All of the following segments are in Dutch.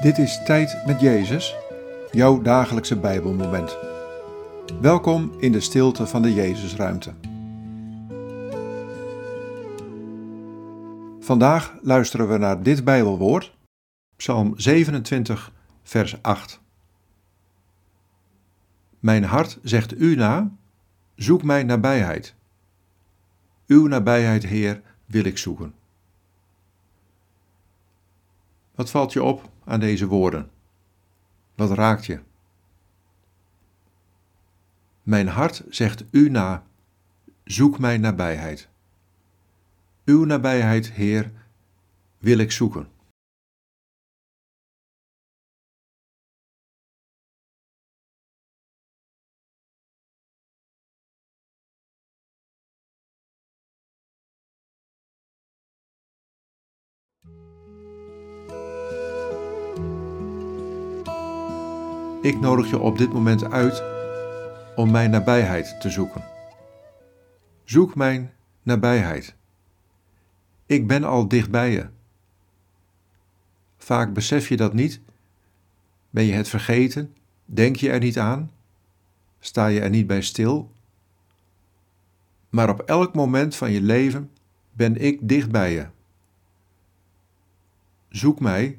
Dit is Tijd met Jezus, jouw dagelijkse Bijbelmoment. Welkom in de stilte van de Jezusruimte. Vandaag luisteren we naar dit Bijbelwoord, Psalm 27, vers 8. Mijn hart zegt u na, zoek mijn nabijheid. Uw nabijheid, Heer, wil ik zoeken. Wat valt je op aan deze woorden? Wat raakt je? Mijn hart zegt u na, zoek mijn nabijheid. Uw nabijheid, Heer, wil ik zoeken. Ik nodig je op dit moment uit om mijn nabijheid te zoeken. Zoek mijn nabijheid. Ik ben al dicht bij je. Vaak besef je dat niet. Ben je het vergeten? Denk je er niet aan? Sta je er niet bij stil? Maar op elk moment van je leven ben ik dicht bij je. Zoek mij.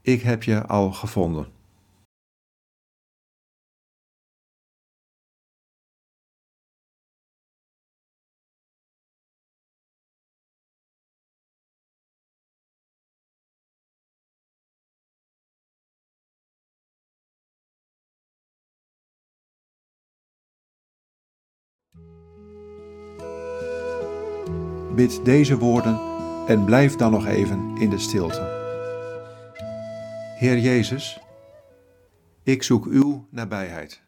Ik heb je al gevonden. Bid deze woorden en blijf dan nog even in de stilte. Heer Jezus, ik zoek uw nabijheid.